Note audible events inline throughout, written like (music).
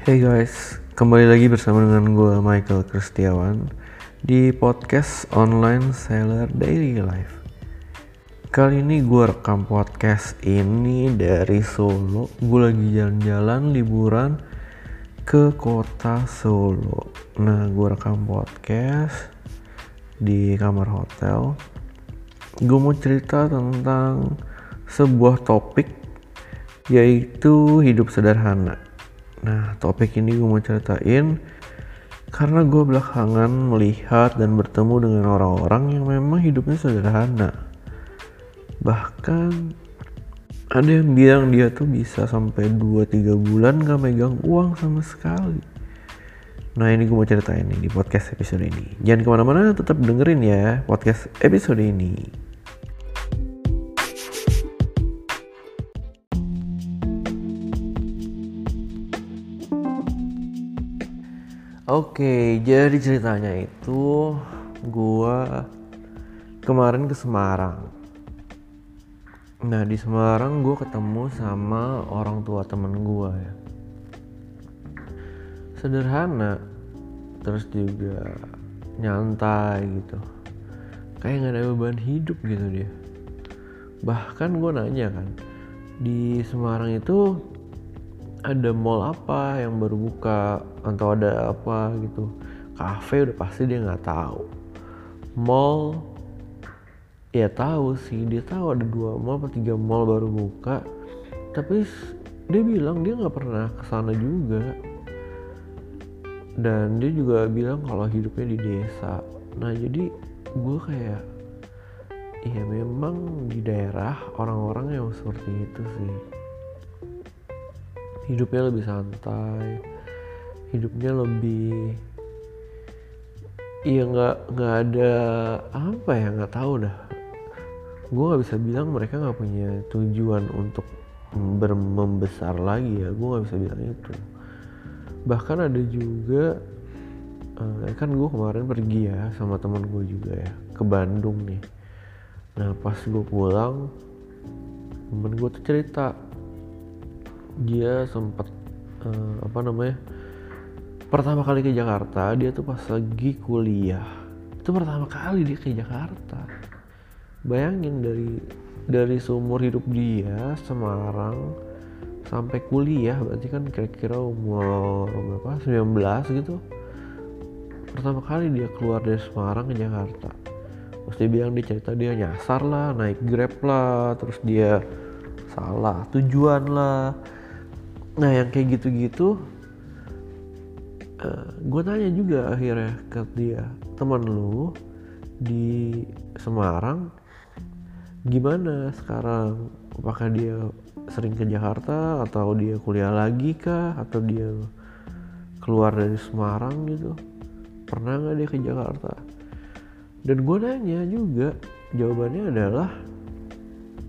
Hey guys, kembali lagi bersama dengan gue Michael Kristiawan di podcast online Seller Daily Life. Kali ini gue rekam podcast ini dari Solo. Gue lagi jalan-jalan liburan ke kota Solo. Nah, gue rekam podcast di kamar hotel. Gue mau cerita tentang sebuah topik yaitu hidup sederhana Nah, topik ini gue mau ceritain karena gue belakangan melihat dan bertemu dengan orang-orang yang memang hidupnya sederhana. Bahkan ada yang bilang dia tuh bisa sampai 2-3 bulan gak megang uang sama sekali. Nah ini gue mau ceritain nih di podcast episode ini. Jangan ke mana-mana tetap dengerin ya podcast episode ini. Oke, jadi ceritanya itu gua kemarin ke Semarang. Nah di Semarang gue ketemu sama orang tua temen gue ya. Sederhana, terus juga nyantai gitu. Kayak gak ada beban hidup gitu dia. Bahkan gue nanya kan, di Semarang itu ada mall apa yang baru buka? Atau ada apa gitu? Kafe udah pasti dia nggak tahu. Mall ya tahu sih. Dia tahu ada dua mall atau tiga mall baru buka. Tapi dia bilang dia nggak pernah ke sana juga. Dan dia juga bilang kalau hidupnya di desa. Nah jadi gue kayak ya memang di daerah orang-orang yang seperti itu sih hidupnya lebih santai hidupnya lebih iya nggak nggak ada apa ya nggak tahu dah. Gue nggak bisa bilang mereka nggak punya tujuan untuk membesar lagi ya gue nggak bisa bilang itu. Bahkan ada juga uh, kan gue kemarin pergi ya sama teman gue juga ya ke Bandung nih. Nah pas gue pulang temen gue tuh cerita dia sempat uh, apa namanya pertama kali ke Jakarta dia tuh pas lagi kuliah. Itu pertama kali dia ke Jakarta. Bayangin dari dari seumur hidup dia Semarang sampai kuliah berarti kan kira-kira umur berapa? 19 gitu. Pertama kali dia keluar dari Semarang ke Jakarta. Terus dia bilang dia cerita dia nyasar lah naik grab lah terus dia salah tujuan lah nah yang kayak gitu-gitu uh, eh, gue tanya juga akhirnya ke dia teman lu di Semarang gimana sekarang? Apakah dia sering ke Jakarta atau dia kuliah lagi kah? Atau dia keluar dari Semarang gitu? Pernah nggak dia ke Jakarta? Dan gue nanya juga jawabannya adalah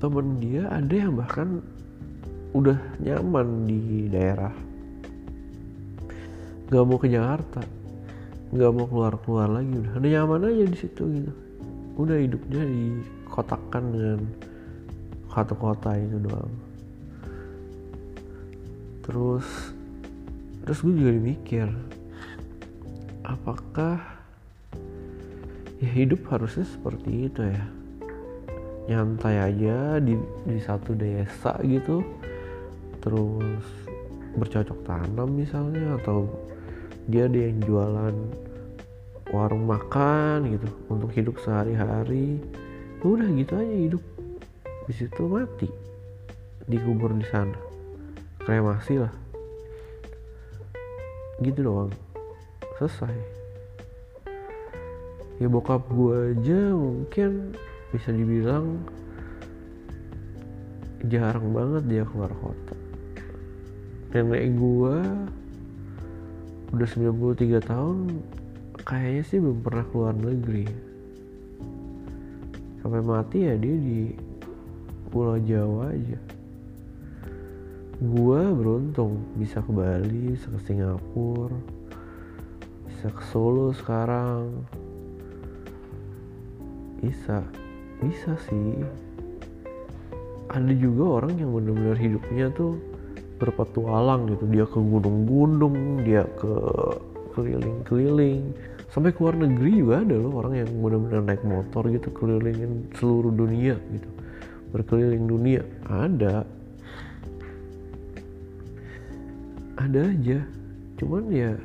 temen dia ada yang bahkan udah nyaman di daerah. Nggak mau ke Jakarta. Nggak mau keluar keluar lagi. Udah ada nyaman aja di situ gitu. Udah hidupnya dikotakkan dengan satu kota itu doang. Terus terus gue juga mikir apakah ya hidup harusnya seperti itu ya? Nyantai aja di di satu desa gitu terus bercocok tanam misalnya atau dia ada yang jualan warung makan gitu untuk hidup sehari-hari. Udah gitu aja hidup. Di situ mati dikubur di sana. Kremasi lah. Gitu doang. Selesai. Ya bokap gue aja mungkin bisa dibilang jarang banget dia keluar kota nenek gua udah 93 tahun kayaknya sih belum pernah keluar negeri. Sampai mati ya dia di Pulau Jawa aja. Gua beruntung bisa ke Bali bisa ke Singapura bisa ke Solo sekarang. Bisa bisa sih. Ada juga orang yang benar-benar hidupnya tuh berpetualang gitu. Dia ke gunung-gunung dia ke keliling-keliling. Sampai ke luar negeri juga ada loh orang yang benar-benar naik motor gitu kelilingin seluruh dunia gitu. Berkeliling dunia. Ada. Ada aja. Cuman ya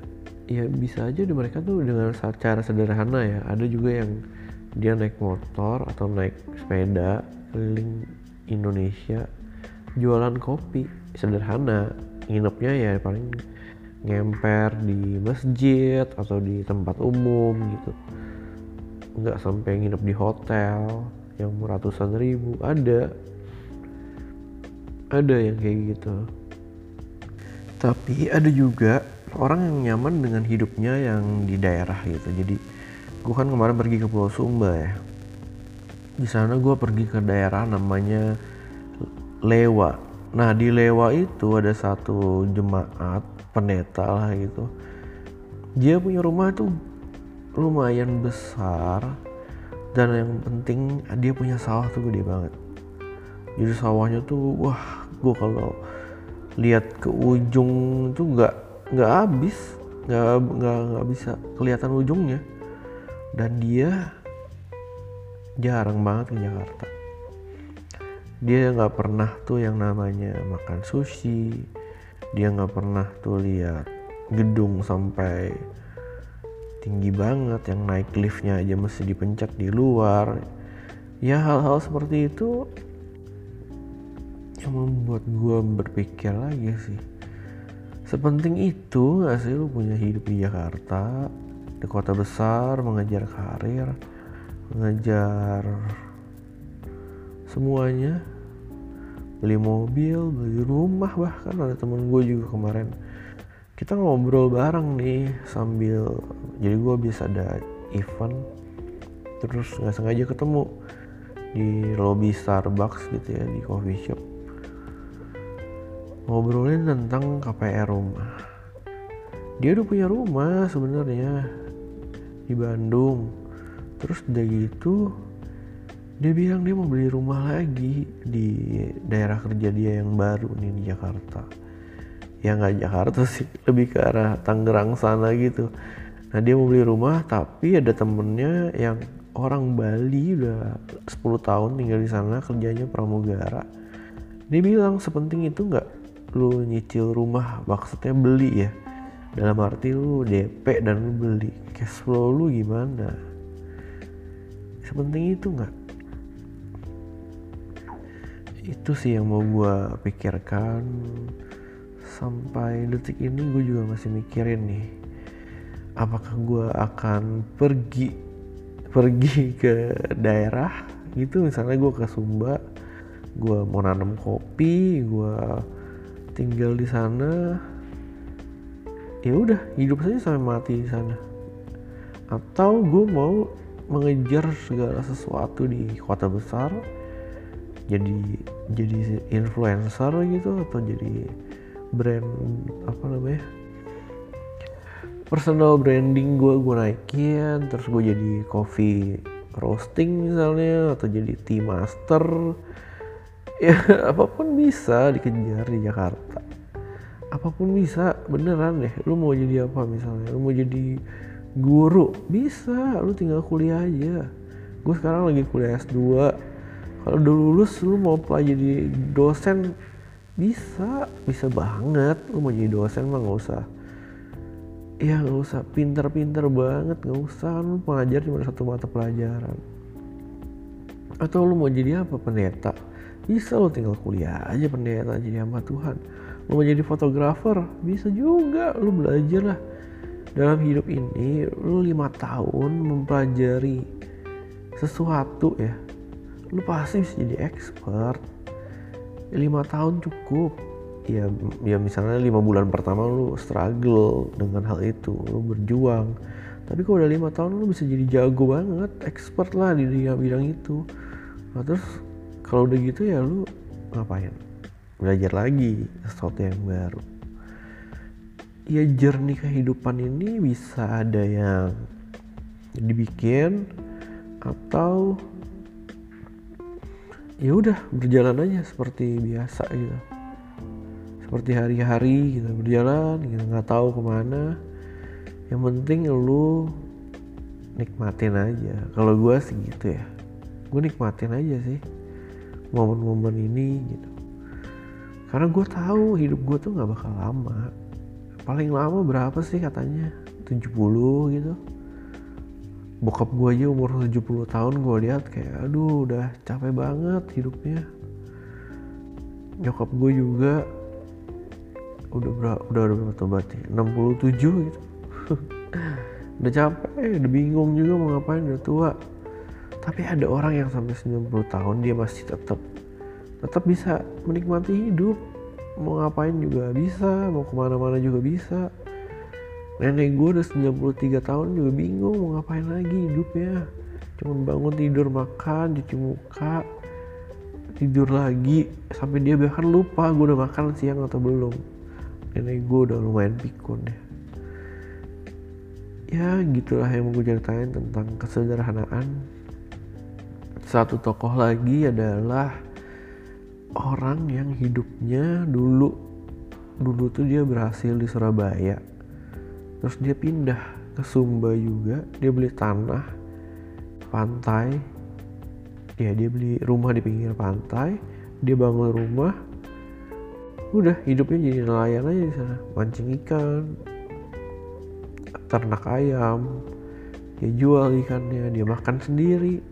ya bisa aja di mereka tuh dengan cara sederhana ya. Ada juga yang dia naik motor atau naik sepeda keliling Indonesia jualan kopi. Sederhana nginepnya ya paling ngemper di masjid atau di tempat umum gitu. Nggak sampai nginep di hotel yang ratusan ribu ada. Ada yang kayak gitu. Tapi ada juga orang yang nyaman dengan hidupnya yang di daerah gitu. Jadi gue kan kemarin pergi ke Pulau Sumba ya. Di sana gue pergi ke daerah namanya Lewa. Nah di Lewa itu ada satu jemaat pendeta lah gitu. Dia punya rumah tuh lumayan besar dan yang penting dia punya sawah tuh gede banget. Jadi sawahnya tuh wah gue kalau lihat ke ujung tuh nggak nggak habis nggak nggak nggak bisa kelihatan ujungnya. Dan dia jarang banget ke Jakarta dia nggak pernah tuh yang namanya makan sushi. Dia nggak pernah tuh lihat gedung sampai tinggi banget yang naik liftnya aja mesti dipencet di luar. Ya hal-hal seperti itu yang membuat gue berpikir lagi sih. Sepenting itu gak sih lu punya hidup di Jakarta di kota besar mengejar karir mengejar semuanya. Beli mobil beli rumah bahkan ada temen gue juga kemarin. Kita ngobrol bareng nih sambil jadi gue bisa ada event terus nggak sengaja ketemu di lobby Starbucks gitu ya di coffee shop. Ngobrolin tentang KPR rumah. Dia udah punya rumah sebenarnya di Bandung. Terus udah gitu dia bilang dia mau beli rumah lagi di daerah kerja dia yang baru nih di Jakarta. Ya nggak Jakarta sih lebih ke arah Tangerang sana gitu. Nah dia mau beli rumah tapi ada temennya yang orang Bali udah 10 tahun tinggal di sana kerjanya pramugara. Dia bilang sepenting itu nggak lu nyicil rumah maksudnya beli ya. Dalam arti lu DP dan lu beli. Cash flow lu gimana? Sepenting itu nggak itu sih yang mau gue pikirkan. Sampai detik ini gue juga masih mikirin nih apakah gue akan pergi pergi ke daerah gitu. Misalnya gue ke Sumba gue mau nanam kopi gue tinggal di sana. Ya udah hidup saja sampai mati di sana. Atau gue mau mengejar segala sesuatu di kota besar jadi jadi influencer gitu atau jadi brand apa namanya personal branding gue gue naikin terus gue jadi coffee roasting misalnya atau jadi tea master. Ya (laughs) apa pun bisa dikejar di Jakarta. Apa pun bisa beneran deh. Lu mau jadi apa misalnya? Lu mau jadi guru? Bisa. Lu tinggal kuliah aja. Gue sekarang lagi kuliah S2 kalau udah lulus lu mau jadi dosen? Bisa bisa banget. Lu mau jadi dosen mah nggak usah. Ya nggak usah. Pinter-pinter banget nggak usah. Lu pengajar cuma satu mata pelajaran. Atau lu mau jadi apa? Pendeta. Bisa lo tinggal kuliah aja pendeta. Jadi hamba Tuhan. Lo mau jadi fotografer? Bisa juga. Lo belajar lah. Dalam hidup ini lo lima tahun mempelajari sesuatu ya lo pasti bisa jadi expert. Lima tahun cukup. Ya ya misalnya lima bulan pertama lo struggle dengan hal itu lo berjuang. Tapi kalau udah lima tahun lo bisa jadi jago banget expert lah di bidang itu. Nah, terus kalau udah gitu ya lu ngapain? Belajar lagi sesuatu yang baru. Ya jernih kehidupan ini bisa ada yang dibikin atau ya udah berjalan aja seperti biasa gitu. Seperti hari-hari gitu berjalan gitu nggak tahu ke mana. Yang penting lu nikmatin aja. Kalau gue sih gitu ya. Gue nikmatin aja sih momen-momen ini gitu. Karena gue tahu hidup gue tuh nggak bakal lama. Paling lama berapa sih katanya? 70 gitu bokap gue aja umur 70 tahun gue lihat kayak aduh udah capek banget hidupnya. Nyokap gue juga udah berapa udah berapa tuh berarti? 67 gitu. (laughs) Udah capek udah bingung juga mau ngapain udah tua. Tapi ada orang yang sampai 90 tahun dia masih tetap tetap bisa menikmati hidup. Mau ngapain juga bisa mau ke mana-mana juga bisa nenek gue udah 93 tahun juga bingung mau ngapain lagi hidupnya. Cuma bangun tidur makan cuci muka tidur lagi. Sampai dia bahkan lupa gue udah makan siang atau belum. Nenek gue udah lumayan pikun ya ya gitulah yang mau gue ceritain tentang kesederhanaan. Satu tokoh lagi adalah orang yang hidupnya dulu. Dulu tuh dia berhasil di Surabaya terus dia pindah ke Sumba juga. Dia beli tanah pantai. Ya dia beli rumah di pinggir pantai. Dia bangun rumah. Udah hidupnya jadi nelayan aja di sana. Mancing ikan ternak ayam. Dia jual ikannya dia makan sendiri.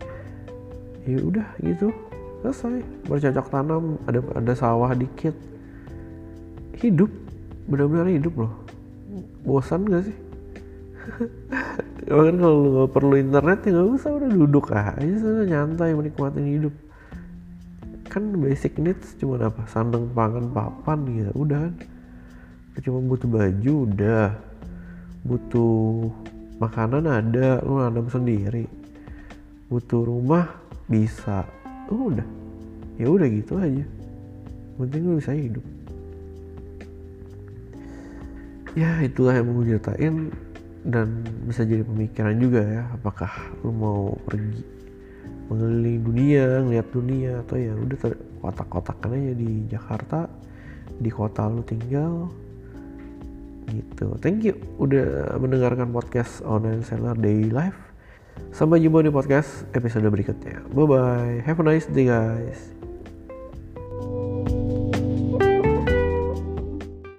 Ya udah gitu. Selesai. Bercocok tanam ada ada sawah dikit. Hidup. Benar-benar hidup loh bosan gak sih? (laughs) Bahkan kalau lu gak perlu internet ya gak usah udah duduk aja sana nyantai menikmati hidup. Kan basic needs cuma apa? Sandang pangan papan gitu udah kan. Cuma butuh baju udah. Butuh makanan ada lu nanam sendiri. Butuh rumah bisa. Udah. Ya udah gitu aja. Penting lu bisa hidup ya itulah yang mau ceritain. Dan bisa jadi pemikiran juga ya apakah lu mau pergi mengelilingi dunia ngeliat dunia atau ya udah kotak-kotakan aja di Jakarta di kota lu tinggal gitu. Thank you udah mendengarkan podcast online seller daily life. Sampai jumpa di podcast episode berikutnya. Bye bye have a nice day guys